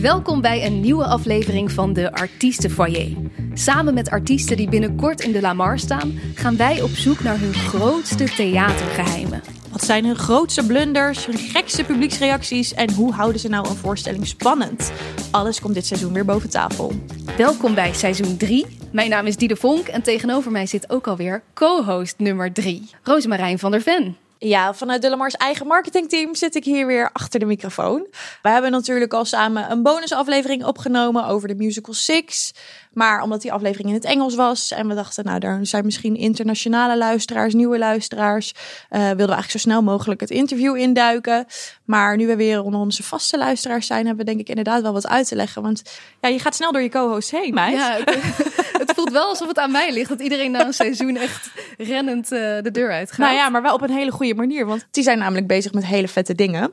Welkom bij een nieuwe aflevering van de Artiestenfoyer. Samen met artiesten die binnenkort in de Lamar staan, gaan wij op zoek naar hun grootste theatergeheimen. Wat zijn hun grootste blunders, hun gekste publieksreacties en hoe houden ze nou een voorstelling spannend? Alles komt dit seizoen weer boven tafel. Welkom bij seizoen 3. Mijn naam is Diede Vonk en tegenover mij zit ook alweer co-host nummer 3, Rosemarijn van der Ven. Ja, vanuit Delamars eigen marketingteam zit ik hier weer achter de microfoon. We hebben natuurlijk al samen een bonusaflevering opgenomen over de musical Six. Maar omdat die aflevering in het Engels was en we dachten, nou, daar zijn misschien internationale luisteraars, nieuwe luisteraars, uh, wilden we eigenlijk zo snel mogelijk het interview induiken. Maar nu we weer onder onze vaste luisteraars zijn, hebben we denk ik inderdaad wel wat uit te leggen. Want ja, je gaat snel door je co-host heen, meid. Ja, het, het, voelt wel alsof het aan mij ligt dat iedereen na een seizoen echt rennend uh, de deur uitgaat. Nou ja, maar wel op een hele goede manier, want die zijn namelijk bezig met hele vette dingen.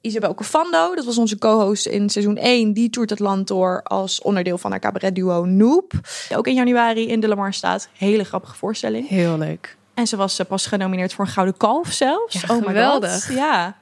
Isabel Cofando, dat was onze co-host in seizoen 1. Die toert het land door als onderdeel van haar cabaretduo Noop. Ook in januari in de Lamar staat. Hele grappige voorstelling. Heel leuk. En ze was pas genomineerd voor een Gouden Kalf zelfs. Ja, oh geweldig. Ja.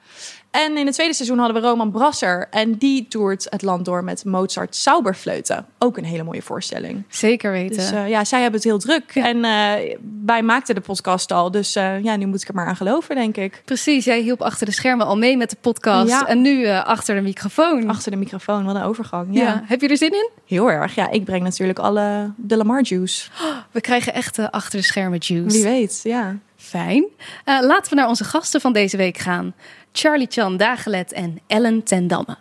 En in het tweede seizoen hadden we Roman Brasser. En die toert het land door met Mozart Sauberfleuten. Ook een hele mooie voorstelling. Zeker weten. Dus uh, ja, zij hebben het heel druk. Ja. En uh, wij maakten de podcast al. Dus uh, ja, nu moet ik er maar aan geloven, denk ik. Precies, jij hielp achter de schermen al mee met de podcast. Ja. En nu achter de microfoon. Achter de microfoon, wat een overgang. Ja. ja. Heb je er zin in? Heel erg. Ja, ik breng natuurlijk alle de Lamar juice. We krijgen echt achter de schermen juice. Wie weet, ja. Fijn. Uh, laten we naar onze gasten van deze week gaan. Charlie Chan Dagelet en Ellen ten Damme.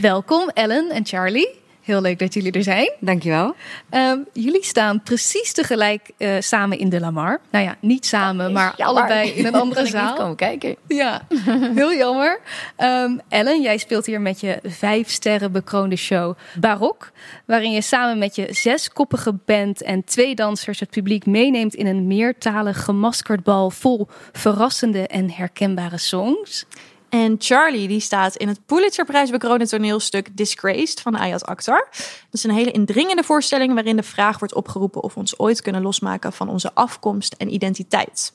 Welkom Ellen en Charlie. Heel leuk dat jullie er zijn. Dankjewel. Um, jullie staan precies tegelijk uh, samen in de Lamar. Nou ja, niet samen, maar jammer. allebei in een andere zaal. Kijken. Ja, heel jammer. Um, Ellen, jij speelt hier met je vijf sterren bekroonde show Barok. Waarin je samen met je zeskoppige band en twee dansers het publiek meeneemt in een meertalig gemaskerd bal vol verrassende en herkenbare songs. En Charlie die staat in het Pulitzerprijs bekroonde toneelstuk Disgraced van Ayat Akhtar. Dat is een hele indringende voorstelling waarin de vraag wordt opgeroepen of we ons ooit kunnen losmaken van onze afkomst en identiteit.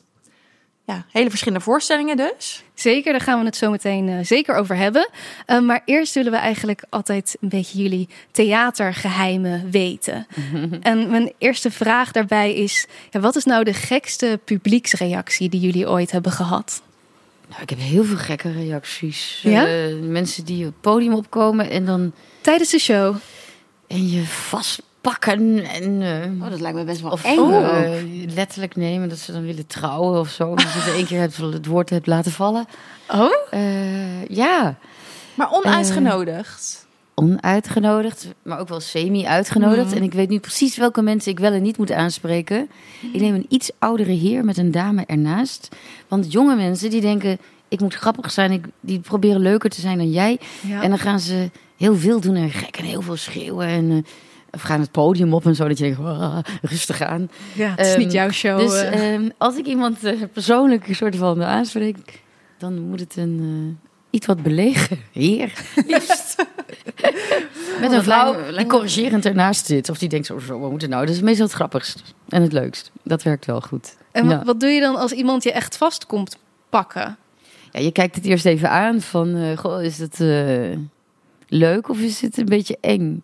Ja, hele verschillende voorstellingen dus. Zeker, daar gaan we het zo meteen uh, zeker over hebben. Uh, maar eerst willen we eigenlijk altijd een beetje jullie theatergeheimen weten. en mijn eerste vraag daarbij is: ja, wat is nou de gekste publieksreactie die jullie ooit hebben gehad? Nou, ik heb heel veel gekke reacties. Ja? Uh, mensen die op het podium opkomen en dan... Tijdens de show? En je vastpakken en... Uh, oh, dat lijkt me best wel of, eng. Uh, letterlijk nemen dat ze dan willen trouwen of zo. Dat je één keer het, het woord hebt laten vallen. Oh? ja. Maar onuitgenodigd? Onuitgenodigd, maar ook wel semi-uitgenodigd. Mm. En ik weet nu precies welke mensen ik wel en niet moet aanspreken. Ik neem een iets oudere heer met een dame ernaast. Want jonge mensen die denken, ik moet grappig zijn. Ik, die proberen leuker te zijn dan jij. Ja. En dan gaan ze heel veel doen en gek en heel veel schreeuwen. En uh, of gaan het podium op en zo. Dat je denkt, oh, rustig aan. Ja, het is um, niet jouw show. Dus um, als ik iemand uh, persoonlijk een soort van aanspreek... dan moet het een... Iets wat belegen. Heer, liefst. Met een vrouw die corrigerend ernaast zit. Of die denkt zo, zo, wat moet het nou? Dat is meestal het grappigst en het leukst. Dat werkt wel goed. En ja. wat doe je dan als iemand je echt vast komt pakken? Ja, je kijkt het eerst even aan van, uh, goh, is het uh, leuk of is het een beetje eng?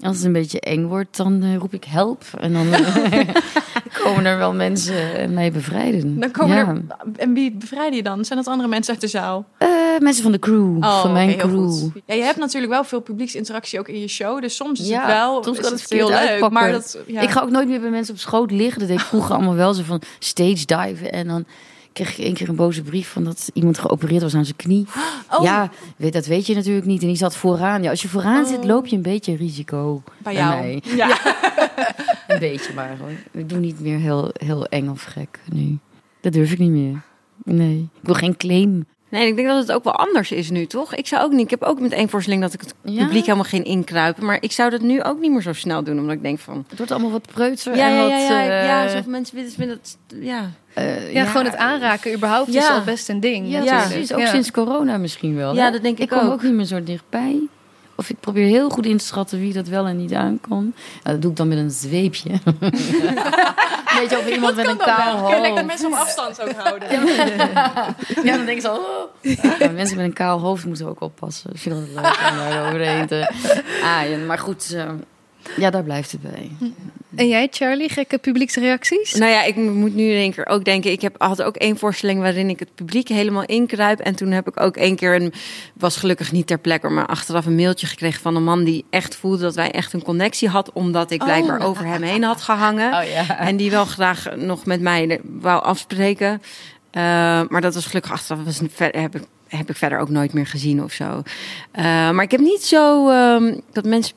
Als het een beetje eng wordt, dan uh, roep ik help. En dan komen er wel mensen mij bevrijden. Dan komen ja. er, en wie bevrijden je dan? Zijn dat andere mensen uit de zaal? Uh, mensen van de crew, oh, van mijn okay, crew. Ja, je hebt natuurlijk wel veel publieksinteractie ook in je show. Dus soms is ja, het wel soms is het het heel leuk. Uitpakken. Maar dat, ja. Ik ga ook nooit meer bij mensen op schoot liggen. Dat deed ik vroeger allemaal wel zo van stage diven. En dan kreeg ik één keer een boze brief van dat iemand geopereerd was aan zijn knie. Oh. Ja, weet, dat weet je natuurlijk niet. En die zat vooraan. Ja, als je vooraan oh. zit, loop je een beetje risico. Bij jou? Mij. Ja. ja. een beetje maar hoor. Ik doe niet meer heel, heel eng of gek nu. Dat durf ik niet meer. Nee, ik wil geen claim. Nee, ik denk dat het ook wel anders is nu, toch? Ik zou ook niet. Ik heb ook met één voorstelling dat ik het ja. publiek helemaal geen inkruipen. Maar ik zou dat nu ook niet meer zo snel doen, omdat ik denk van. Het wordt allemaal wat preutser. Ja, en ja, wat, ja, ja, uh, ja. Zoveel mensen vinden het. Ja. Uh, ja, ja, gewoon het aanraken überhaupt ja. is al best een ding. Ja, ja. precies. Ook sinds corona misschien wel. Ja, hè? dat denk ik, ik kom ook. ook niet meer zo dichtbij. Of ik probeer heel goed in te schatten wie dat wel en niet aan kan. Nou, dat doe ik dan met een zweepje. Weet je, of iemand met een kaal hoofd. lekker mensen op afstand ook houden. Ja, dan denk ik zo. Oh. Ja, mensen met een kaal hoofd moeten ook oppassen. Ik vind dat leuk om daar overheen te aaien. Maar goed, uh, ja, daar blijft het bij. En jij, Charlie, gekke publieksreacties? Nou ja, ik moet nu in één keer ook denken. Ik heb, had ook één voorstelling waarin ik het publiek helemaal inkruip. En toen heb ik ook één keer een, was gelukkig niet ter plekke, maar achteraf een mailtje gekregen van een man die echt voelde dat wij echt een connectie had, omdat ik blijkbaar over hem heen had gehangen. Oh, ja. En die wel graag nog met mij wou afspreken. Uh, maar dat was gelukkig achteraf. Was, heb ik heb ik verder ook nooit meer gezien of zo. Uh, maar ik heb niet zo uh, dat mensen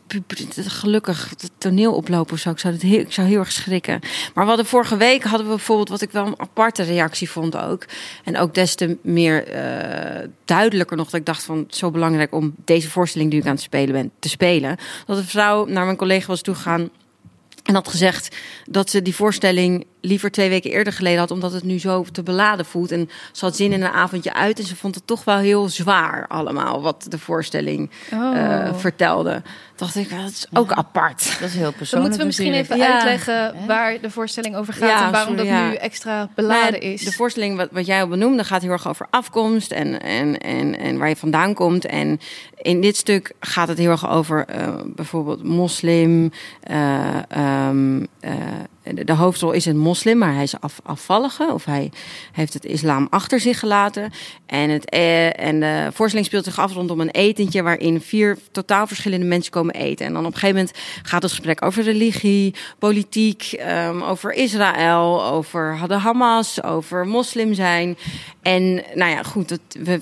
gelukkig het toneel oplopen of zo. Ik zou, het heel, ik zou heel erg schrikken. Maar we hadden vorige week hadden we bijvoorbeeld wat ik wel een aparte reactie vond ook. En ook des te meer uh, duidelijker nog dat ik dacht van zo belangrijk om deze voorstelling die ik aan het spelen ben te spelen. Dat een vrouw naar mijn collega was toegegaan. En had gezegd dat ze die voorstelling liever twee weken eerder geleden had, omdat het nu zo te beladen voelt. En ze had zin in een avondje uit en ze vond het toch wel heel zwaar allemaal, wat de voorstelling oh. uh, vertelde. Dacht ik, dat is ook apart. Dat is heel persoonlijk. Dan moeten we misschien even ja. uitleggen waar de voorstelling over gaat ja, en waarom sorry, dat nu extra beladen is. De voorstelling, wat, wat jij al benoemde, gaat heel erg over afkomst en, en, en, en waar je vandaan komt. En in dit stuk gaat het heel erg over uh, bijvoorbeeld moslim, uh, um, de hoofdrol is een moslim, maar hij is af, afvallige. Of hij heeft het islam achter zich gelaten. En, het, eh, en de voorstelling speelt zich af rondom een etentje... waarin vier totaal verschillende mensen komen eten. En dan op een gegeven moment gaat het gesprek over religie, politiek... Um, over Israël, over de Hamas, over moslim zijn. En nou ja, goed, dat, we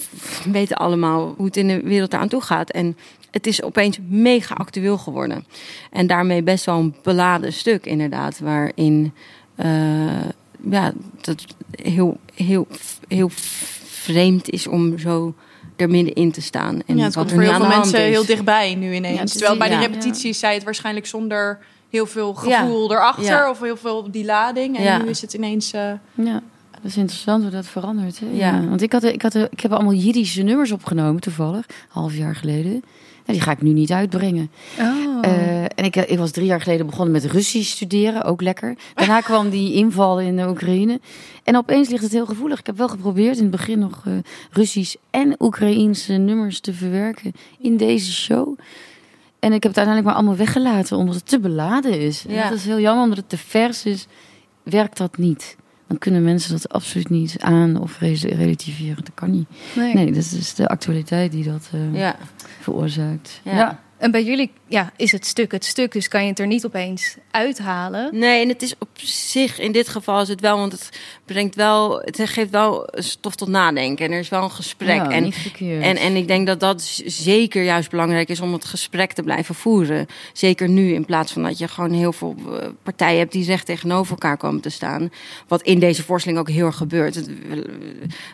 weten allemaal hoe het in de wereld eraan toe gaat. En het is opeens mega actueel geworden. En daarmee best wel een beladen stuk, inderdaad. Waarin uh, ja, dat heel, heel, heel vreemd is om zo er middenin te staan. En ja, het komt voor heel veel mensen heel dichtbij nu ineens. Ja, Terwijl bij de repetities zei het waarschijnlijk zonder heel veel gevoel erachter. Of heel veel die lading. En nu is het ineens... Uh... Ja. Dat is interessant hoe dat verandert. Hè? Ja. Want ik, had, ik, had, ik heb allemaal Jiddische nummers opgenomen, toevallig, half jaar geleden die ga ik nu niet uitbrengen. Oh. Uh, en ik, ik was drie jaar geleden begonnen met Russisch studeren, ook lekker. Daarna kwam die inval in de Oekraïne. En opeens ligt het heel gevoelig. Ik heb wel geprobeerd in het begin nog uh, Russisch en Oekraïense nummers te verwerken in deze show. En ik heb het uiteindelijk maar allemaal weggelaten, omdat het te beladen is. Ja. dat is heel jammer, omdat het te vers is, werkt dat niet dan kunnen mensen dat absoluut niet aan of relativeren. Dat kan niet. Nee, nee dat is de actualiteit die dat uh, ja. Veroorzaakt. ja. En bij jullie ja, is het stuk het stuk, dus kan je het er niet opeens uithalen. Nee, en het is op zich, in dit geval is het wel, want het brengt wel, het geeft wel stof tot nadenken. En er is wel een gesprek. en, en, en ik denk dat dat zeker juist belangrijk is om het gesprek te blijven voeren. Zeker nu, in plaats van dat je gewoon heel veel eh, partijen hebt die recht tegenover elkaar komen te staan. Wat in deze voorstelling ook heel erg gebeurt. Het,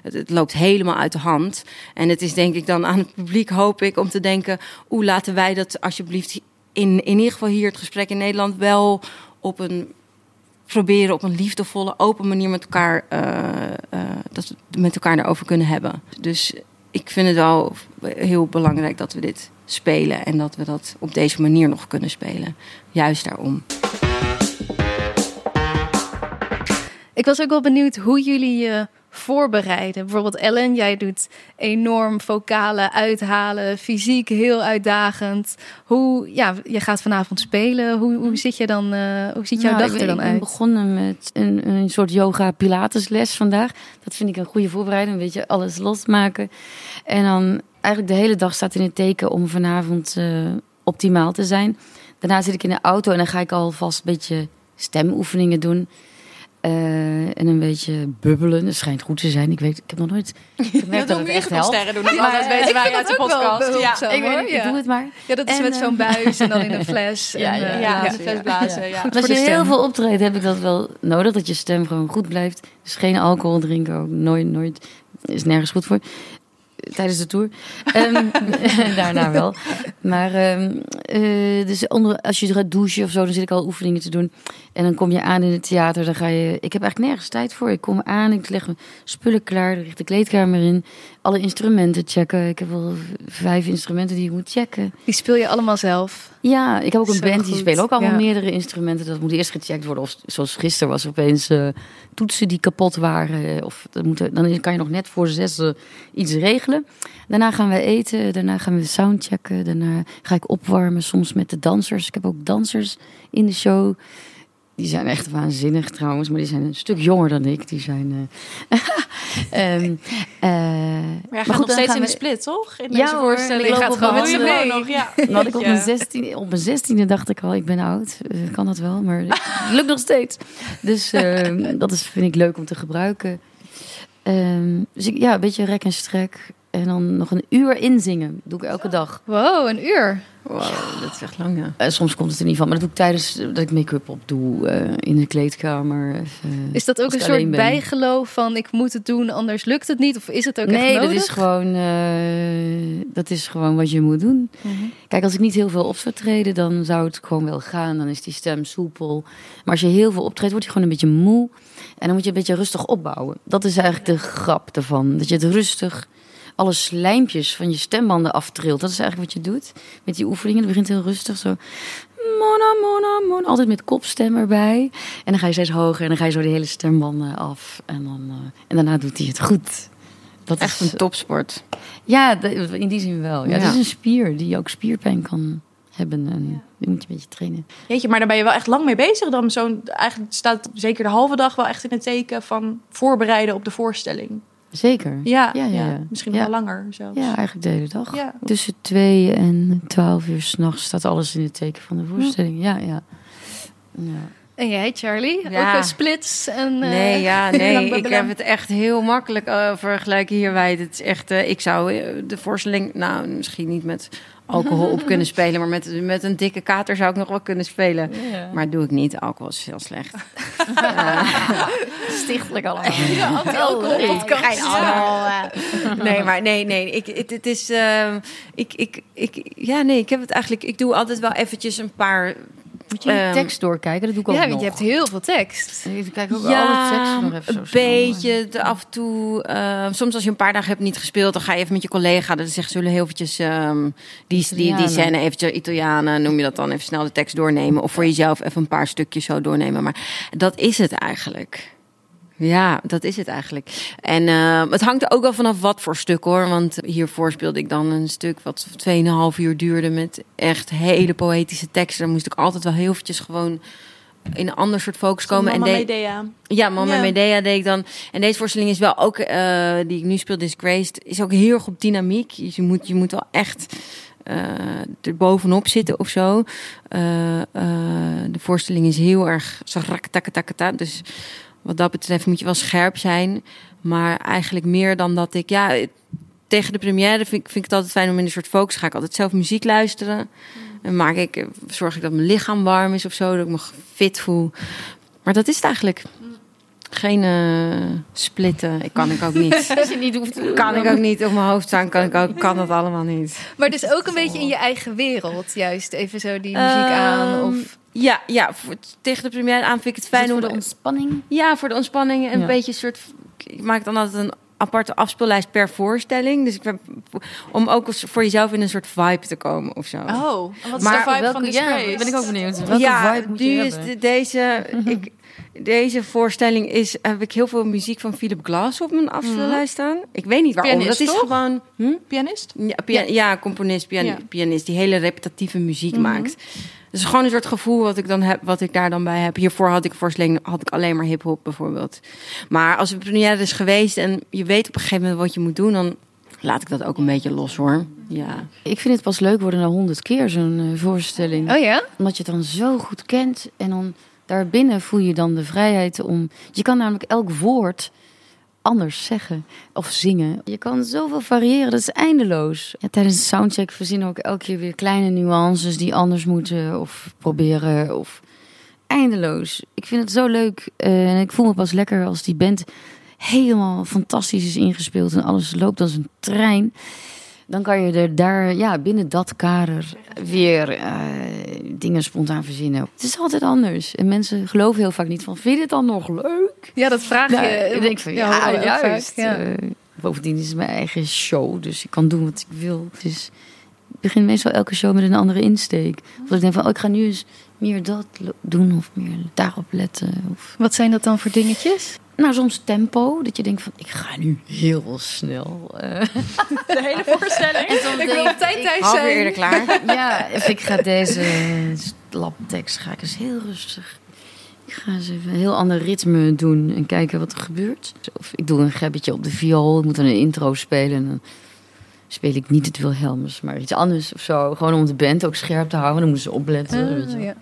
het, het loopt helemaal uit de hand. En het is denk ik dan aan het publiek, hoop ik, om te denken, hoe laten wij dat alsjeblieft in, in ieder geval hier het gesprek in Nederland wel op een proberen op een liefdevolle, open manier met elkaar, uh, uh, dat we met elkaar daarover kunnen hebben. Dus ik vind het wel heel belangrijk dat we dit spelen en dat we dat op deze manier nog kunnen spelen. Juist daarom. Ik was ook wel benieuwd hoe jullie je voorbereiden. Bijvoorbeeld Ellen, jij doet enorm vocale uithalen, fysiek heel uitdagend. Hoe, ja, je gaat vanavond spelen. Hoe, hoe zit je dan, uh, hoe ziet jouw nou, dag er dan uit? Ik ben begonnen met een, een soort yoga pilates les vandaag. Dat vind ik een goede voorbereiding, een beetje alles losmaken. En dan eigenlijk de hele dag staat in het teken om vanavond uh, optimaal te zijn. Daarna zit ik in de auto en dan ga ik alvast een beetje stemoefeningen doen. Uh, en een beetje bubbelen. Het schijnt goed te zijn. Ik weet, ik heb nog nooit. Ik merk dat het echt helpt. sterren doen. Ja, dat weten wij uit de podcast. Ja, ik, weet, ik doe het maar. Ja, dat is met zo'n eh, buis en dan in een fles. ja, ja, ja, en, fles blazen. Ja. Als je heel veel optreedt, heb ik dat wel nodig. Dat je stem gewoon goed blijft. Dus geen alcohol drinken ook. Nooit, nooit. Is nergens goed voor. Tijdens de tour. Ehm, daarna wel. Maar ehm, eh, dus onder, als je gaat douchen of zo, dan zit ik al oefeningen te doen. En dan kom je aan in het theater. Dan ga je. Ik heb eigenlijk nergens tijd voor. Ik kom aan, ik leg mijn spullen klaar, richt de kleedkamer in. Alle instrumenten checken. Ik heb wel vijf instrumenten die ik moet checken. Die speel je allemaal zelf? Ja, ik heb ook een Zo band die spelen ook allemaal ja. meerdere instrumenten. Dat moet eerst gecheckt worden. Of zoals gisteren was opeens eh, toetsen die kapot waren. Of dat moet, dan kan je nog net voor zessen iets regelen. Daarna gaan we eten. Daarna gaan we soundchecken. Daarna ga ik opwarmen. Soms met de dansers. Ik heb ook dansers in de show. Die zijn echt waanzinnig trouwens, maar die zijn een stuk jonger dan ik. Die zijn. eh, ehm, eh, Maar goed, nog steeds in de split, toch? In Ja deze hoor, voorstelling. ik gaat gewoon met mee. Nog, ja. had ik op mijn 16, op mijn 16e dacht ik al, ik ben oud. Eh, kan dat wel, maar het lukt nog steeds. Dus eh, dat is, vind ik leuk om te gebruiken. Ehm, dus ik, ja, een beetje rek en strek. En dan nog een uur inzingen. Doe ik elke dag. Wow, een uur. Wow, dat is echt lang, ja. Eh, soms komt het er niet van, maar dat doe ik tijdens dat ik make-up op doe. eh, in de kleedkamer. Is dat ook een soort ben. bijgeloof van ik moet het doen, anders lukt het niet? Of is het ook echt Nee, nodig? dat is, gewoon, eh, dat is gewoon wat je moet doen. Mhm. Kijk, als ik niet heel veel op zou treden, dan zou het gewoon wel gaan. Dan is die stem soepel. Maar als je heel veel optreedt, wordt je gewoon een beetje moe. En dan moet je een beetje rustig opbouwen. Dat is eigenlijk de grap ervan. Dat je het rustig, alle slijmpjes van je stembanden aftrilt. Dat is eigenlijk wat je doet met die oefeningen. Het begint heel rustig zo. Mona, mona, mona. Altijd met kopstem erbij. En dan ga je steeds hoger en dan ga je zo de hele stembanden af. En, dan, eh, en daarna doet hij het goed. Dat Echt is een topsport. ja, in die zin wel. Ja, Ja. Het is een spier die ook spierpijn kan hebben. En die moet je een beetje trainen. Jeetje, maar daar ben je wel echt lang mee bezig. Dan zo'n, eigenlijk staat zeker de halve dag wel echt in het teken van voorbereiden op de voorstelling. Zeker. Ja, Ja, ja, ja. misschien Ja. wel langer zelfs. Ja, eigenlijk de hele dag. Ja. Tussen twee en twaalf uur s'nachts staat alles in het teken van de voorstelling. Ja, ja. ja. En jij, Charlie? Ja. Ook een splits? En, eh, Nee, ja, lang nee. Ik heb het echt heel makkelijk uh, vergelijken hierbij. Het is echt, uh, ik zou de voorstelling, nou, misschien niet met alcohol op kunnen spelen, maar met, met een dikke kater zou ik nog wel kunnen spelen. Ja. Maar doe ik niet. Alcohol is heel slecht. Stichtelijk allemaal. Ja, anti-alcohol podcast. Geen allemaal. eh. nee, maar nee, nee. Ik, het, het is. ehm, ik, ik, ik, ja, nee, ik heb het eigenlijk. Ik doe altijd wel eventjes een paar. Moet je de Ehm, tekst doorkijken? Dat doe ik ook Ja, want je hebt heel veel tekst. Ik kijk ook Ja, alle teksten nog even zo een beetje. De, af en toe. ehm, soms als je een paar dagen hebt niet gespeeld, dan ga je even met je collega. Dan zeggen ze zullen heel eventjes die, die, die scène eventjes Italianen noem je dat dan even snel de tekst doornemen of voor jezelf even een paar stukjes zo doornemen. Maar dat is het eigenlijk. Ja, dat is het eigenlijk. En eh, het hangt er ook wel vanaf wat voor stuk hoor. Want hiervoor speelde ik dan een stuk wat 2,5 uur duurde met echt hele poëtische teksten. Dan moest ik altijd wel heel eventjes gewoon in een ander soort focus komen. Mama en de- Medea. ja, Mama Ja. Medea deed ik dan. En deze voorstelling is wel ook, eh, die ik nu speel, Disgraced, is ook heel erg op dynamiek. Je moet, je moet wel echt eh er bovenop zitten of zo. De voorstelling is heel erg zaktakketaketa. Dus wat dat betreft moet je wel scherp zijn. Maar eigenlijk meer dan dat ik, ja, tegen de première vind, ik- vind ik het altijd fijn om in een soort focus. Ga ik altijd zelf muziek luisteren. En maak ik, zorg ik dat mijn lichaam warm is of zo, dat ik me fit voel. Maar dat is het eigenlijk. Geen eh, splitten. Ik kan ik ook niet. Als je niet hoeft te doen. kan ik ook niet op mijn hoofd staan. Kan ik ook. Kan dat allemaal niet. Maar dus ook een beetje in je eigen wereld, juist even zo die muziek aan. Ehm, Of... Ja, ja voor, tegen de première aan vind ik het Fijn fijn voor om de ontspanning. Ja, voor de ontspanning. Een Ja. beetje een soort. Ik maak dan altijd een aparte afspeellijst per voorstelling. Dus ik ben, om ook voor jezelf in een soort vibe te komen of zo. Oh, en wat is Maar de vibe Welke, van ja, Disgrace? ben ik ook benieuwd. Welke ja, vibe moet nu je is hebben? de- deze. ik, deze voorstelling is. Heb ik heel veel muziek van Philip Glass op mijn afspeellijst staan. Ik weet niet waarom. Pianist, dat is toch? gewoon. Hm? Pianist? Ja, pia- ja. componist, pian- Ja. pianist die hele repetitieve muziek maakt. Dus gewoon een soort gevoel wat ik dan heb, wat ik daar dan bij heb. Hiervoor had ik voorstelling had ik alleen maar hip hop bijvoorbeeld. Maar als een première is geweest en je weet op een gegeven moment wat je moet doen, dan laat ik dat ook een beetje los hoor. Ja. Ik vind het pas leuk worden na honderd keer zo'n eh, voorstelling. Oh ja? Omdat je het dan zo goed kent. En dan daarbinnen voel je dan de vrijheid om... Je kan namelijk elk woord anders zeggen of zingen. Je kan zoveel variëren, dat is eindeloos. Ja, tijdens de soundcheck verzinnen we ook elke keer weer kleine nuances die anders moeten of proberen of eindeloos. Ik vind het zo leuk eh, en ik voel me pas lekker als die band helemaal fantastisch is ingespeeld en alles loopt als een trein. Dan kan je er daar ja, binnen dat kader weer uh, dingen spontaan verzinnen. Het is altijd anders. En mensen geloven heel vaak niet van, vind je dit dan nog leuk? Ja, dat vraag je. Nou, ik denk van, ja, ja juist. Vaak, ja. Uh, bovendien is het mijn eigen show, dus ik kan doen wat ik wil. Dus ik begin meestal elke show met een andere insteek. Of ik denk van, oh, ik ga nu eens meer dat doen of meer daarop letten. Of... Wat zijn dat dan voor dingetjes? Nou, soms tempo. Dat je denkt van, ik ga nu heel snel. Uh. De hele voorstelling. En soms ik wil op tijd thuis zijn. eerder klaar. ja, of ik ga deze labtekst ga ik eens heel rustig. Ik ga eens even een heel ander ritme doen en kijken wat er gebeurt. Of ik doe een gebbetje op de viool. Ik moet dan een intro spelen en dan speel ik niet het Wilhelmus, maar iets anders of zo. Gewoon om de band ook scherp te houden. Dan moeten ze opletten. Uh, weet je. Ja.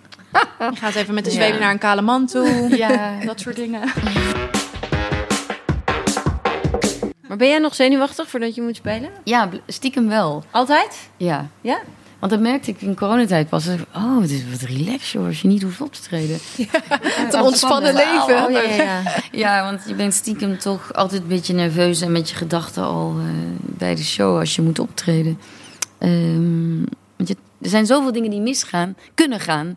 Je gaat even met de zweep naar een kale man toe. Ja, dat soort dingen. Maar ben jij nog zenuwachtig voordat je moet spelen? Ja, stiekem wel. Altijd? Ja. Ja? Want dat merkte ik in coronatijd pas. Oh, het is wat relax hoor, als je niet hoeft op te treden. Ja, het ontspannen leven. Oh, ja, ja, want je bent stiekem toch altijd een beetje nerveus en met je gedachten al uh, bij de show als je moet optreden. Um, want je, er zijn zoveel dingen die misgaan, kunnen gaan.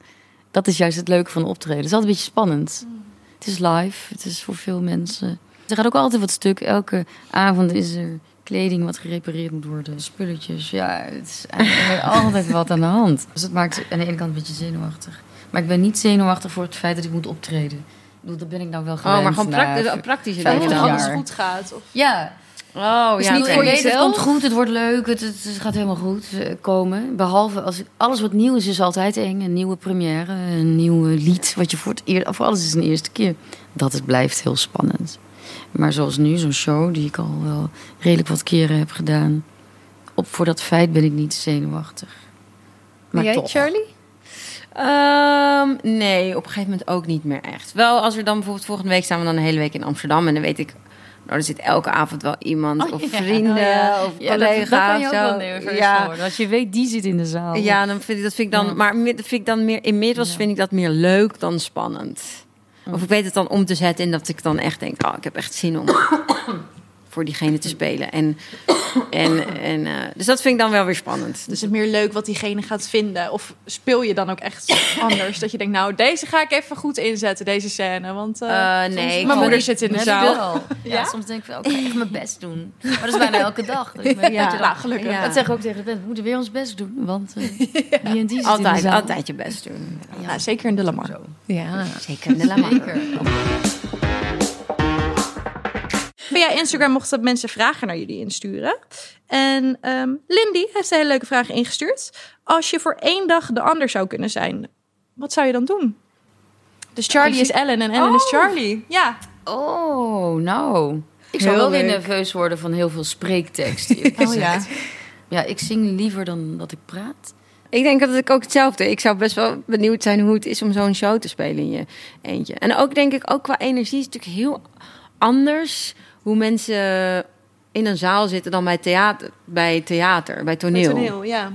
Dat is juist het leuke van optreden. Het is altijd een beetje spannend. Mm. Het is live, het is voor veel mensen. Er gaat ook altijd wat stuk. Elke avond is er kleding wat gerepareerd moet worden, spulletjes. Ja, het is eigenlijk altijd wat aan de hand. Dus dat maakt aan de ene kant een beetje zenuwachtig. Maar ik ben niet zenuwachtig voor het feit dat ik moet optreden. Ik bedoel, dat ben ik nou wel gewend. Oh, maar gewoon praktisch, praktische dingen. Als het goed gaat. Of... Ja. Oh, dus ja. niet voor jezelf. Het komt goed, het wordt leuk, het, het, gaat helemaal goed uh, komen. Behalve als alles wat nieuw is, is altijd eng. Een nieuwe première, een nieuw lied wat je voor het eerst, of alles is een eerste keer. Dat het blijft heel spannend. Maar zoals nu, zo'n show die ik al wel redelijk wat keren heb gedaan. Op, voor dat feit ben ik niet zenuwachtig. Maar jij, toch. Charlie? Um, nee, op een gegeven moment ook niet meer echt. Wel, als we dan bijvoorbeeld volgende week staan we dan een hele week in Amsterdam. En dan weet ik, nou, er zit elke avond wel iemand oh, of vrienden oh, ja. of ja, collega's. Dat, kan je ook wel nerveus ja. worden. Als je weet, die zit in de zaal. Ja, dan vind ik, dat vind ik dan... Ja. Maar dat vind ik dan meer... Inmiddels vind ik dat meer leuk dan spannend. Of ik weet het dan om te zetten en dat ik dan echt denk: oh, ik heb echt zin om voor diegene te spelen. En, en, en, uh, dus dat vind ik dan wel weer spannend. Dus het meer leuk wat diegene gaat vinden? Of speel je dan ook echt anders? Dat je denkt, nou, deze ga ik even goed inzetten, deze scène. Want uh, uh, nee, mijn moeder zit in de zaal. Ja? ja? soms denk ik, oké, okay, ik ga mijn best doen. Maar dat is bijna elke dag. Ik ja, dat, nou, gelukkig. Ja. Dat zeg ik ook tegen de band. We moeten weer ons best doen. Want die en die zit altijd, in de zaal. Altijd je best doen. Ja, nou, zeker in de Lamar. Ja, zeker in de Lamar. Via Instagram mochten mensen vragen naar jullie insturen. En um, Lindy heeft een hele leuke vraag ingestuurd. Als je voor één dag de ander zou kunnen zijn, wat zou je dan doen? Dus Charlie is Ellen en Ellen is Oh. Charlie. Ja. Oh, nou. Ik zou Heel wel weer nerveus worden van heel veel spreektekst. Oh gezegd. Ja, ik zing liever dan dat ik praat. Ik denk dat ik ook hetzelfde. Ik zou best wel benieuwd zijn hoe het is om zo'n show te spelen in je eentje. En ook denk ik, ook qua energie is het natuurlijk heel anders hoe mensen in een zaal zitten dan bij theater, bij theater, bij toneel. Bij toneel, ja.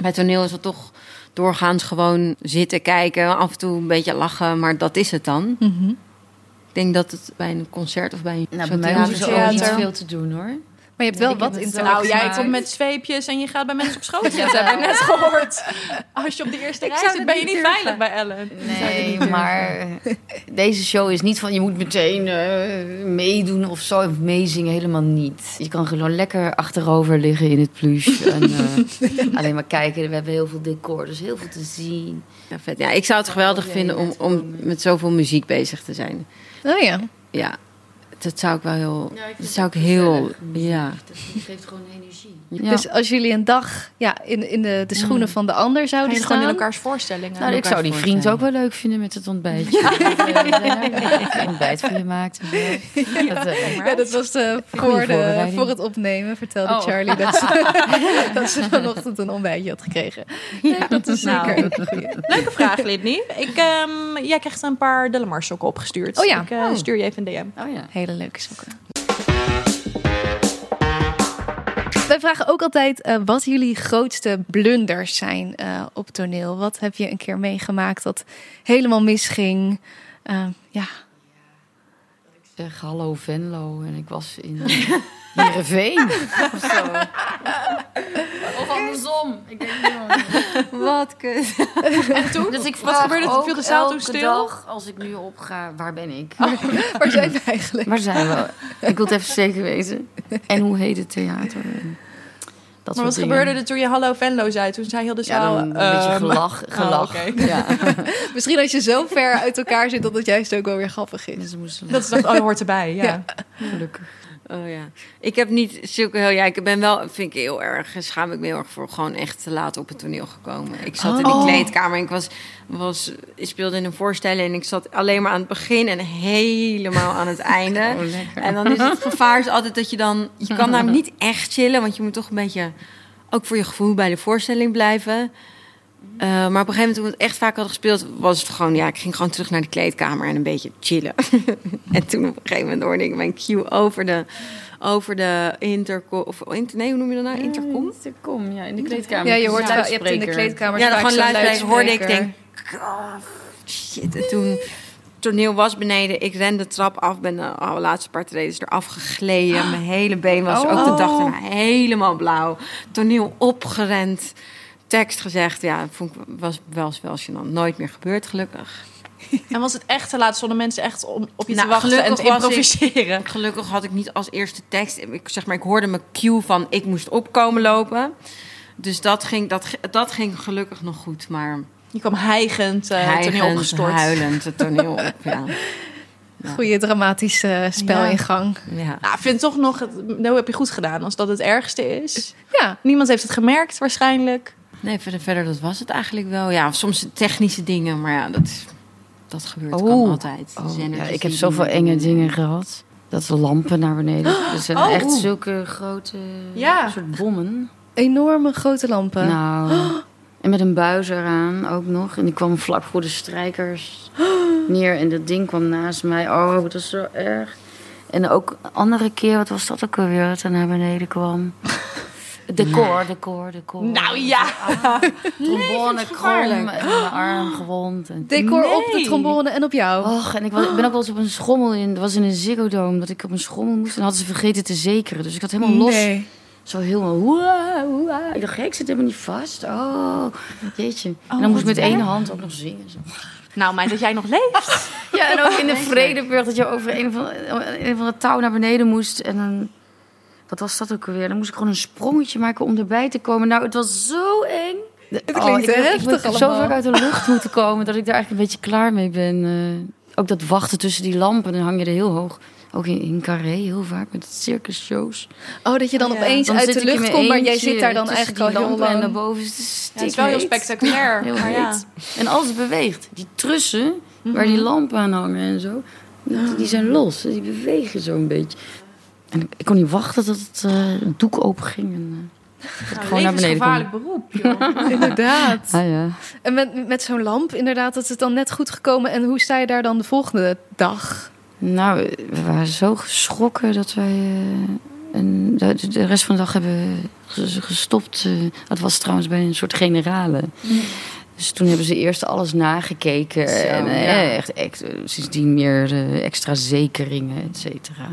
Bij toneel is het toch doorgaans gewoon zitten kijken, af en toe een beetje lachen, maar dat is het dan. Ik denk dat het bij een concert of bij een Nou, bij zo'n mij theater- hoeven ze ook theater. niet veel te doen hoor. Maar je hebt wel wat interactie. Nou, jij komt met zweepjes en je gaat bij mensen op schoot zitten. hebben we net gehoord. Als je op de eerste rij zit, dat ben je niet durven. veilig bij Ellen. Nee, maar deze show is niet van je moet meteen eh, meedoen of zo, of meezingen, helemaal niet. Je kan gewoon lekker achterover liggen in het plush en eh, alleen maar kijken. We hebben heel veel decor, dus heel veel te zien. Ja, vet. ja, ik zou het geweldig Oh, vinden om, om met zoveel muziek bezig te zijn. Oh ja. Ja, dat zou ik wel heel. dat zou ik heel. Ja. Dat geeft gewoon energie. Ja. Dus als jullie een dag ja, in, in de, de schoenen van de ander zouden je gewoon in staan... elkaars voorstellingen. Nou, ik zou die vriend ook wel leuk vinden met het ontbijtje. Een ontbijt voor je maakt. Dat, eh, Ja, dat was de, voor, de, voor het opnemen, vertelde Oh. Charlie dat ze, dat ze vanochtend een ontbijtje had gekregen. Nee, dat is Nou. zeker. Leuke vraag, Lidney. Ik, ehm, jij krijgt een paar Delamar sokken opgestuurd. Oh ja. Ik eh, Oh. stuur je even een DM. Oh ja. Hele leuke sokken. Wij vragen ook altijd eh, wat jullie grootste blunders zijn eh, op toneel. Wat heb je een keer meegemaakt dat helemaal misging? Eh, ja, zeg hallo Venlo en ik was in Heerenveen of zo. Of andersom. Ik niet meer. Wat kut. En toen? Dus ik Wat vraag gebeurde er? ook Viel de zaal toen elke stil? dag als ik nu opga, waar ben ik? Waar zijn we eigenlijk? Waar zijn we? Ik wil het even zeker weten. En hoe heet het theater? Dat Maar wat dingen. gebeurde er toen je hallo Venlo zei? Toen zei heel de Ja, zaal... dan een beetje ehm, gelach. gelach. oké. ja. Misschien als je zo ver uit elkaar zit dat het juist ook wel weer grappig is. Dat is dacht, oh, dat hoort erbij. Ja. Ja. gelukkig. Oh ja. Ik heb niet zulke heel. Ja, ik ben wel, vind ik heel erg. Schaam ik me heel erg voor gewoon echt te laat op het toneel gekomen. Ik zat in die Oh. kleedkamer en ik was, was. Ik speelde in een voorstelling en ik zat alleen maar aan het begin en helemaal aan het einde. Oh. En dan is het gevaar is altijd dat je dan. Je kan namelijk niet echt chillen, want je moet toch een beetje. Ook voor je gevoel bij de voorstelling blijven. Eh, maar op een gegeven moment, toen we het echt vaak hadden gespeeld, was het gewoon, ja, ik ging gewoon terug naar de kleedkamer en een beetje chillen. en toen op een gegeven moment hoorde ik mijn cue over de, over de intercom, of inter, nee, hoe noem je dat nou? Intercom? Intercom, ja, in de kleedkamer. Ja, je hoort Ja, wel, je hebt in de kleedkamer Ja, dan gewoon luisteren hoorde ik, denk, oh, shit. En toen, het toneel was beneden, ik rende de trap af, ben de oh, laatste paar treden eraf gegleden. Mijn hele been was ook de dag daarna helemaal blauw. Toneel opgerend, tekst gezegd. Ja, vond ik, was wel eens wel gênant. Nooit meer gebeurd, gelukkig. En was het echt te laat? Stonden mensen echt om, op je Nou, te wachten en te ik- improviseren? Gelukkig had ik niet als eerste tekst. Ik, zeg maar, ik hoorde mijn cue van ik moest opkomen lopen. Dus dat ging, dat, dat ging gelukkig nog goed. Maar Je kwam hijgend uh, toneel hijgend, opgestort. huilend het toneel op. Ja. Goede dramatische spelingang. ja. Nou, ik vind toch nog, het, nou heb je goed gedaan. Als dat het ergste is. Ja. Niemand heeft het gemerkt waarschijnlijk. Nee, verder, verder, dat was het eigenlijk wel. Ja, soms technische dingen, maar ja, dat, dat gebeurt Oh. kan altijd. Oh, Zijn er ja, dus ik heb zoveel enge dingen gehad. Dat de lampen naar beneden. Er zijn Oh. echt zulke grote Ja. soort bommen. Enorme grote lampen. Nou, en met een buis eraan ook nog. En die kwam vlak voor de strijkers neer. En dat ding kwam naast mij. Oh, dat is zo erg. En ook een andere keer, wat was dat ook alweer, dat er naar beneden kwam? Decor, decor, decor. Nou ja. Trombone krom en mijn arm gewond. En... Decor op de trombone en op jou. Och, en ik, was, ik ben ook wel eens op een schommel in. Dat was in een Ziggo Dome dat ik op een schommel moest. En hadden ze vergeten te zekeren. Dus ik had helemaal los. Nee. Zo helemaal. Hoera, hoera. Ik dacht, gek, ik zit helemaal niet vast. Oh, jeetje. en Oh, dan moest ik met één hand ook nog zingen. Zo. Nou, maar dat jij nog leeft. Ja, en ook in de Vredeburg dat je over een van, een van de touw naar beneden moest. En dan, wat was dat ook alweer? Dan moest ik gewoon een sprongetje maken om erbij te komen. Nou, het was zo eng. Het klinkt ik, heftig ik, ben zo vaak uit de lucht moeten komen dat ik daar eigenlijk een beetje klaar mee ben. Eh, ook dat wachten tussen die lampen, dan hang je er heel hoog. Ook in, in Carré heel vaak met circusshows. Oh, dat je dan Ja. opeens Dan uit de ik lucht komt, maar jij zit daar dan eigenlijk al heel lampen En lang. daarboven is het Ja, het is wel heel spectaculair. Heel maar ja. En alles beweegt. Die trussen, waar die lampen aan hangen en zo, die, die zijn los. Die bewegen zo een beetje. En ik, ik kon niet wachten tot het eh, doek open ging. En, dat Nou, gewoon naar beneden kon. levensgevaarlijk beroep, joh. Inderdaad. Ah, ja. En met, met zo'n lamp, inderdaad, dat is het dan net goed gekomen. En hoe sta je daar dan de volgende dag? Nou, we waren zo geschrokken dat wij... eh, en de, rest van de dag hebben ges- gestopt. het was trouwens bij een soort generale. Dus toen hebben ze eerst alles nagekeken. Zo, en ja. echt, echt sindsdien meer extra zekeringen, et cetera.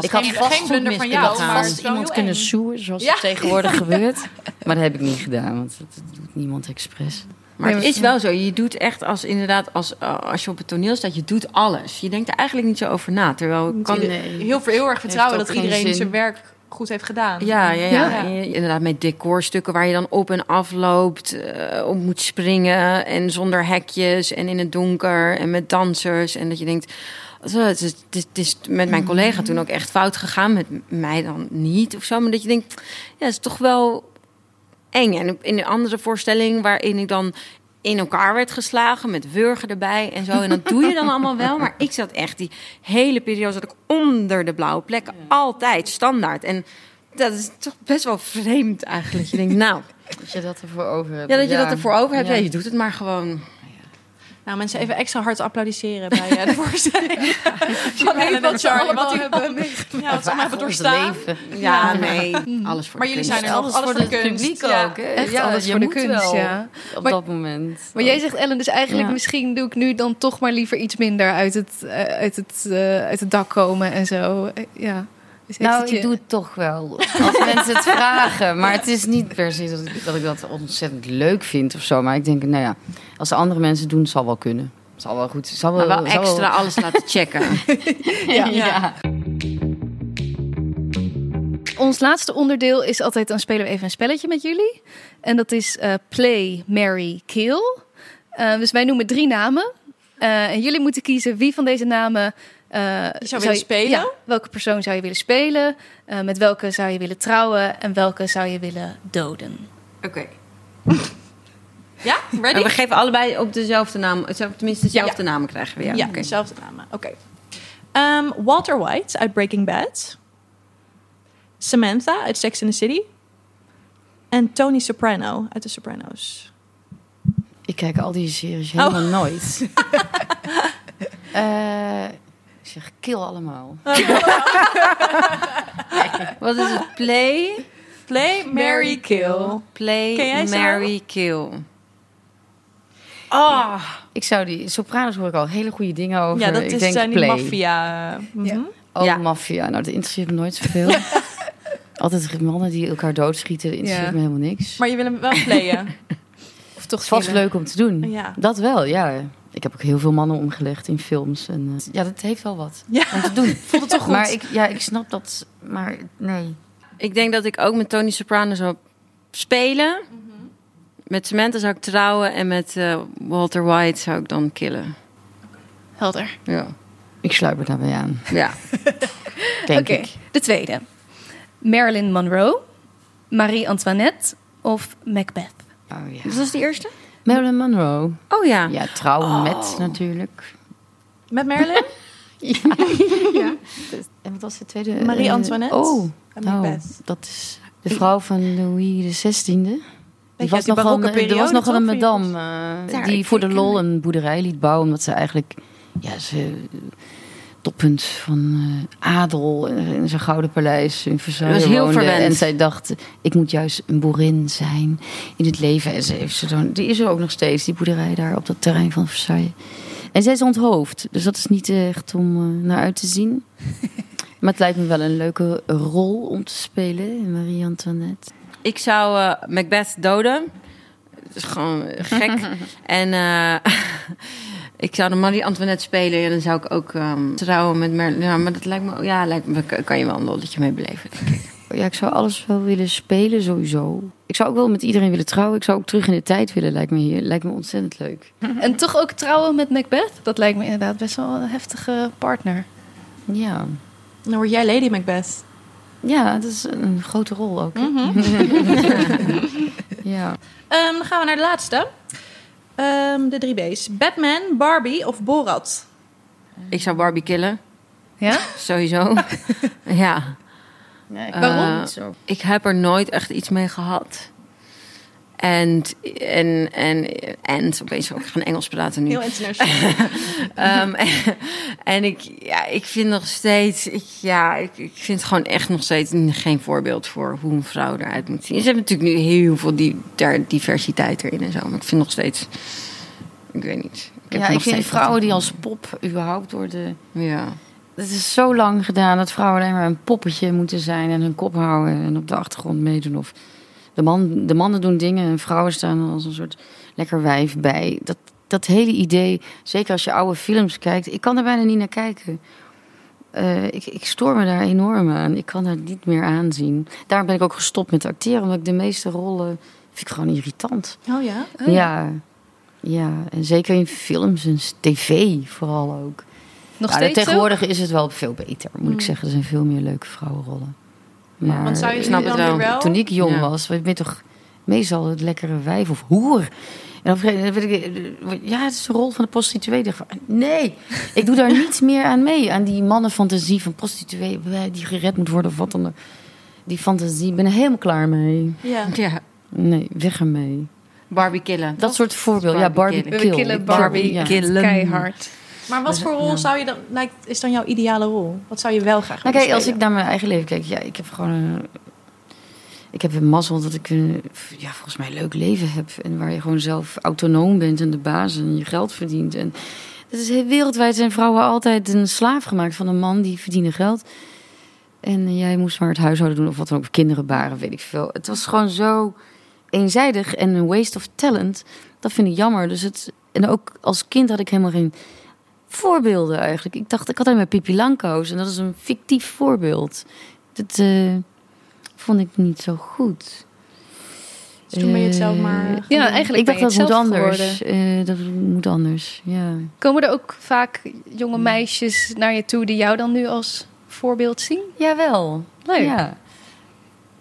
Ik had geen- geen blunder van jou, Ik vast iemand kunnen zoeken, zoals Ja. het tegenwoordig gebeurt. Maar dat heb ik niet gedaan, want dat, doet niemand expres. Maar het is wel zo. Je doet echt als inderdaad, als, als je op het toneel staat, je doet alles. Je denkt er eigenlijk niet zo over na. Terwijl kan, Nee. Heel, veel- heel erg vertrouwen dat iedereen zin. zijn werk goed heeft gedaan. Ja, ja, ja. Inderdaad met decorstukken waar je dan op en af loopt, eh, op moet springen en zonder hekjes en in het donker en met dansers. En dat je denkt, zo, het is, het met mijn collega toen ook echt fout gegaan, met mij dan niet of zo. Maar dat je denkt, ja, het is toch wel eng. En in een andere voorstelling waarin ik dan in elkaar werd geslagen met wurgen erbij en zo. En dat doe je dan allemaal wel. Maar ik zat echt die hele periode zat ik onder de blauwe plekken. Altijd, standaard. En dat is toch best wel vreemd eigenlijk. Je denkt, nou, Dat je dat ervoor over hebt. ja, dat je dat ervoor over hebt. Ja. Ja. je doet het maar gewoon. Nou, mensen even extra hard applaudisseren bij eh, de voorstelling. Van weet Ellen wat en ze Charlie. allemaal Wat die hebben ja, wat ze allemaal hebben doorstaan. leven. Ja, nee. Alles voor Maar jullie zijn er nog. Alles, voor de kunst. publiek Ja. ook. Hè? Echt ja, alles je voor de moet kunst, wel ja. Op Maar- dat moment. Maar jij zegt Ellen, dus eigenlijk Ja. misschien doe ik nu dan toch maar liever iets minder uit het, eh, uit het, eh, uit het dak komen en zo. Ja. Dus Nou, je- ik doe het toch wel. Als mensen het vragen. Maar het is niet per se dat ik, dat ik dat ontzettend leuk vind of zo. Maar ik denk, nou ja, als de andere mensen doen, zal wel kunnen. Zal wel goed. Zal wel, Maar wel zal extra alles laten checken. Ja. Ja. Ons laatste onderdeel is altijd, dan spelen we even een spelletje met jullie. En dat is eh, Play, Marry, Kill. Eh, dus wij noemen drie namen. Eh, en jullie moeten kiezen wie van deze namen... eh, willen spelen? Ja, welke persoon zou je willen spelen? Eh, met welke zou je willen trouwen? En welke zou je willen doden? Oké. Ja, ready? Maar we geven allebei op dezelfde naam. Tenminste, dezelfde Ja. namen krijgen we. Ja, Ja, oké. dezelfde namen. Oké. Ehm, Walter White uit Breaking Bad. Samantha uit Sex and the City. En Tony Soprano uit The Sopranos. Ik kijk al die series helemaal nooit. Eh, ik zeg, kill allemaal. Wat is het? Play, Play, Mary, Kill. play, marry, kill. Oh, Ik zou die Sopranos hoor ik al hele goede dingen over. Ja, dat ik is, denk zijn die maffia. mhm. Ja. Oh, Ja. maffia. Nou, dat interesseert me nooit zoveel. Altijd mannen die elkaar doodschieten, dat interesseert Ja. me helemaal niks. Maar je wil hem wel playen. Is vast leuk om te doen. Ja. Dat wel, ja. Ik heb ook heel veel mannen omgelegd in films. En, eh, ja, dat heeft wel wat Ja. om te doen. Voelt het toch goed? Maar ik, ja, ik snap dat. Maar nee. ik denk dat ik ook met Tony Soprano zou spelen. Met Samantha zou ik trouwen en met eh, Walter White zou ik dan killen. Helder. Ja. Ik sluip er daarbij aan, Ja. denk Oké, ik. de tweede. Marilyn Monroe, Marie Antoinette of Macbeth? Oh, ja. Wat was die eerste? Marilyn Monroe. Oh ja. Ja, trouwen met natuurlijk. Met Marilyn? En wat was de tweede? Marie Eh, Antoinette Oh, oh, Macbeth. dat is de vrouw van Louis XVI. Die was nogal, een- er was nogal een madame eh, die voor de lol een boerderij liet bouwen. Omdat ze eigenlijk ja, ze, toppunt van eh, adel in zijn gouden paleis in Versailles Dat was heel verwend. En zij dacht, ik moet juist een boerin zijn in het leven. En ze heeft ze dan, die is er ook nog steeds, die boerderij daar op dat terrein van Versailles. En zij is onthoofd, dus dat is niet echt om eh, naar uit te zien. Maar het lijkt me wel een leuke rol om te spelen, Marie Antoinette. Ik zou eh, Macbeth doden. Dat is gewoon gek. en ik zou de Marie Antoinette spelen. En dan zou ik ook ehm, trouwen met Merlin. Ja, maar dat lijkt me... Ja, lijkt me, kan je wel een lolletje mee beleven, denk ik. Ja, ik zou alles wel willen spelen, sowieso. Ik zou ook wel met iedereen willen trouwen. Ik zou ook terug in de tijd willen, lijkt me hier. Lijkt me ontzettend leuk. En toch ook trouwen met Macbeth? Dat lijkt me inderdaad best wel een heftige partner. Ja. Dan word jij Lady Macbeth. Ja, dat is een grote rol ook. hè? ja. Ehm, dan gaan we naar de laatste. Ehm, de drie B's. Batman, Barbie of Borat? Ik zou Barbie killen. Ja? Sowieso. ja. Nee, Waarom? Eh, ik heb er nooit echt iets mee gehad. En, en, en, en, opeens ook gaan Engels praten nu. Heel internationaal. Ehm, en, en ik, ja, ik vind nog steeds, ik, ja, ik, ik vind gewoon echt nog steeds geen voorbeeld voor hoe een vrouw eruit moet zien. Ze hebben natuurlijk nu heel veel die, daar diversiteit erin en zo, maar ik vind nog steeds, ik weet niet. heb ja, ik vind vrouwen die als pop überhaupt worden... Ja. Het is zo lang gedaan dat vrouwen alleen maar een poppetje moeten zijn... en hun kop houden en op de achtergrond meedoen. Of de, man, de mannen doen dingen en vrouwen staan er als een soort lekker wijf bij. Dat, dat hele idee, zeker als je oude films kijkt... Ik kan er bijna niet naar kijken. Eh, ik, ik stoor me daar enorm aan. Ik kan het niet meer aanzien. Daarom ben ik ook gestopt met acteren... omdat ik de meeste rollen vind ik gewoon irritant. Oh ja? ja. ja, en zeker in films en tv vooral ook. Nog Ja, steeds tegenwoordig is het wel veel beter, moet ik Mm. zeggen. Er zijn veel meer leuke vrouwenrollen. Maar Want zou je Ik ze snap dan het wel. weer wel? toen ik jong Ja. was, ben je toch meestal het lekkere wijf of hoer. En op een gegeven moment ik, ja, het is de rol van de prostituee. Nee, ik doe daar niets meer aan mee. Aan die mannenfantasie van prostituee die gered moet worden of wat dan ook. Die fantasie, ik ben er helemaal klaar mee. Ja. ja. Nee, weg ermee. Barbie killen. Dat soort voorbeelden. Ja, Barbie Barbie We kill. killen Barbie. Ja. killen. Keihard. Maar wat voor rol Ja. zou je dan, lijkt, is dan jouw ideale rol? Wat zou je wel graag Nou willen kijk, als ik naar mijn eigen leven kijk, ja, ik heb gewoon een... Ik heb een mazzel dat ik een, ja, volgens mij een leuk leven heb. En waar je gewoon zelf autonoom bent en de baas en je geld verdient. En het is heel wereldwijd zijn vrouwen altijd een slaaf gemaakt van een man die verdiende geld. En jij moest maar het huishouden doen of wat dan ook, kinderen baren, weet ik veel. Het was gewoon zo eenzijdig en een waste of talent. Dat vind ik jammer. Dus het, en ook als kind had ik helemaal geen voorbeelden eigenlijk. Ik dacht, ik had alleen maar Pipi Langkous en dat is een fictief voorbeeld. Dat eh, vond ik niet zo goed. Dus toen ben je het zelf Eh, maar... gaan Ja, eigenlijk ik dacht dat moet anders. Eh, dat moet anders, ja. Komen er ook vaak jonge meisjes naar je toe die jou dan nu als voorbeeld zien? Jawel. Leuk. Ja.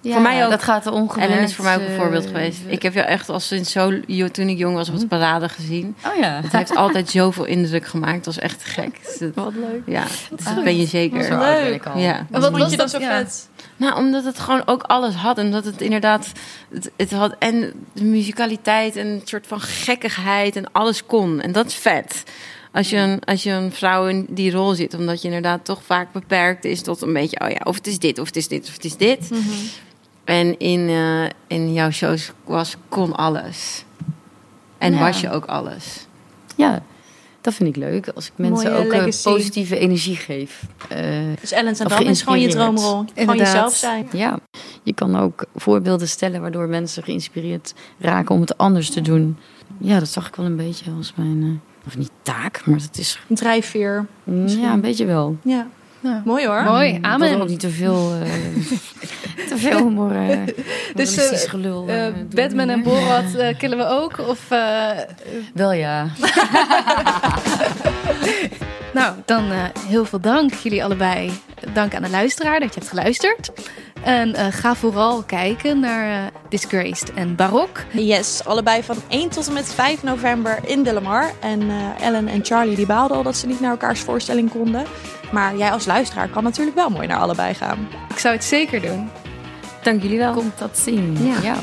Ja, Voor mij ook. Dat gaat er ongemerkt. Ellen is voor mij ook een eh, voorbeeld geweest. Ik heb jou echt al sinds zo, toen ik jong was op de parade gezien. Oh ja. Het heeft altijd zoveel indruk gemaakt. Het was echt gek. Dus dat- Wat leuk. ja, dat ben je Zo zeker. ben ik al. Ja. Wat Wat vond was je dan dat? zo Ja. vet? Nou, omdat het gewoon ook alles had. En dat het inderdaad... Het, het had en de muzikaliteit en een soort van gekkigheid en alles kon. En dat is vet. Als je, een, als je een vrouw in die rol zit. Omdat je inderdaad toch vaak beperkt is tot een beetje... Oh ja, of het is dit, of het is dit, of het is dit. Mhm. En in, eh, in jouw shows was, kon alles. En Ja. was je ook alles. Ja, dat vind ik leuk. Als ik mensen Mooie ook eh, legacy. positieve energie geef. Eh, Dus Ellen Sandam is gewoon je droomrol. Gewoon Inderdaad. jezelf zijn. ja, je kan ook voorbeelden stellen waardoor mensen geïnspireerd raken om het anders te doen. Ja, dat zag ik wel een beetje als mijn, eh, of niet taak, maar het is, Een drijfveer. mm, ja, een beetje wel. Ja. Ja. Mooi hoor. Mooi, Dat er amen. ook niet te veel, eh, te veel humor, eh Dus, eh, gelul. Batman en Borat eh, killen we ook? Of, eh, Wel ja. nou, dan eh, heel veel dank jullie allebei. Dank aan de luisteraar dat je hebt geluisterd. En eh, ga vooral kijken naar eh, Disgraced en Barok. Yes, allebei van 1 tot en met 5 november in Delamar. En eh, Ellen en Charlie die baalden al dat ze niet naar elkaars voorstelling konden. Maar jij als luisteraar kan natuurlijk wel mooi naar allebei gaan. Ik zou het zeker doen. Dank jullie wel. Komt dat zien. Ja. ja.